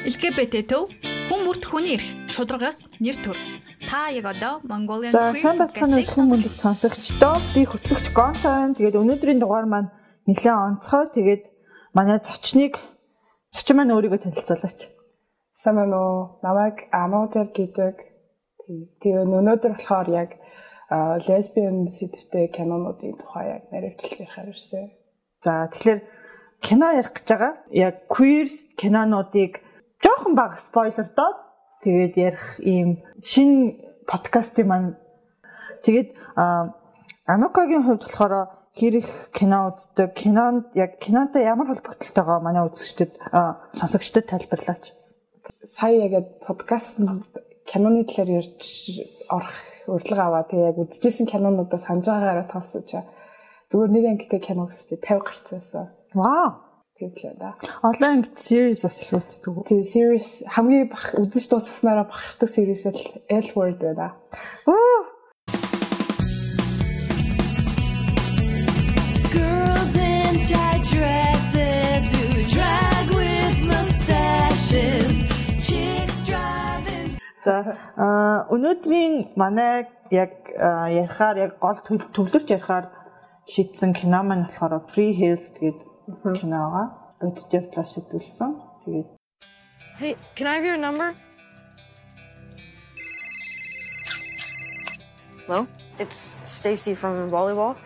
LGBT төв хүн бүрт хүний эрх шударгаас нэр төр. Та яг одоо Mongolian За сайн бацхан мөндөд сонсогчдоо би хөтлөгч Гонтон. Тэгээд өнөөдрийн дугаар маань нэлээд онцгой. Тэгээд манай зочныг зочин маань өөрийгөө танилцуулаач. Сайн байна уу? Намайг Амуудэр гэдэг. Тэгээ өнөөдөр болохоор яг лесбиан сэдвтэй кинонуудын тухай яг наривчлж ярихаар ирсэн. За тэгэхээр кино ярих гэж байгаа. Яг queer кинонуудыг жоохон бага спойлер доод тэгээд ярих ийм шинэ подкастын маань тэгээд Анукагийн хувьд болохоор хэрэг кино үздэг, кинонд яг кинонтой ямар холбогдолтойгоо манай үзэгчдэд сонсогчдод тайлбарлаач. Сая яг подкаст киноны талаар ярьж орох урилга аваа. Тэгээ яг үзчихсэн кинонуудаа санаж байгаагаараа тоолсон чаа. Зүгээр нэг ангитай кино үзчихээ 50 гарцсан байсан. Вау тийм л да. Олон ангид series бас их үздэг үү? Тийм series хамгийн бах үзэж дуусгаснараа бахархдаг series л L word байна. Оо. Girls in tight dresses who drag with mustaches. Chicks driving. За өнөөдрийн манай яг ярихаар яг гол төвлөрч ярихаар шийдсэн кино маань болохоор Free Health гэдэг киноога аудиторлоо шийдүүлсэн. Тэгээд Hey, can I have your number? Hello? It's Stacy from volleyball.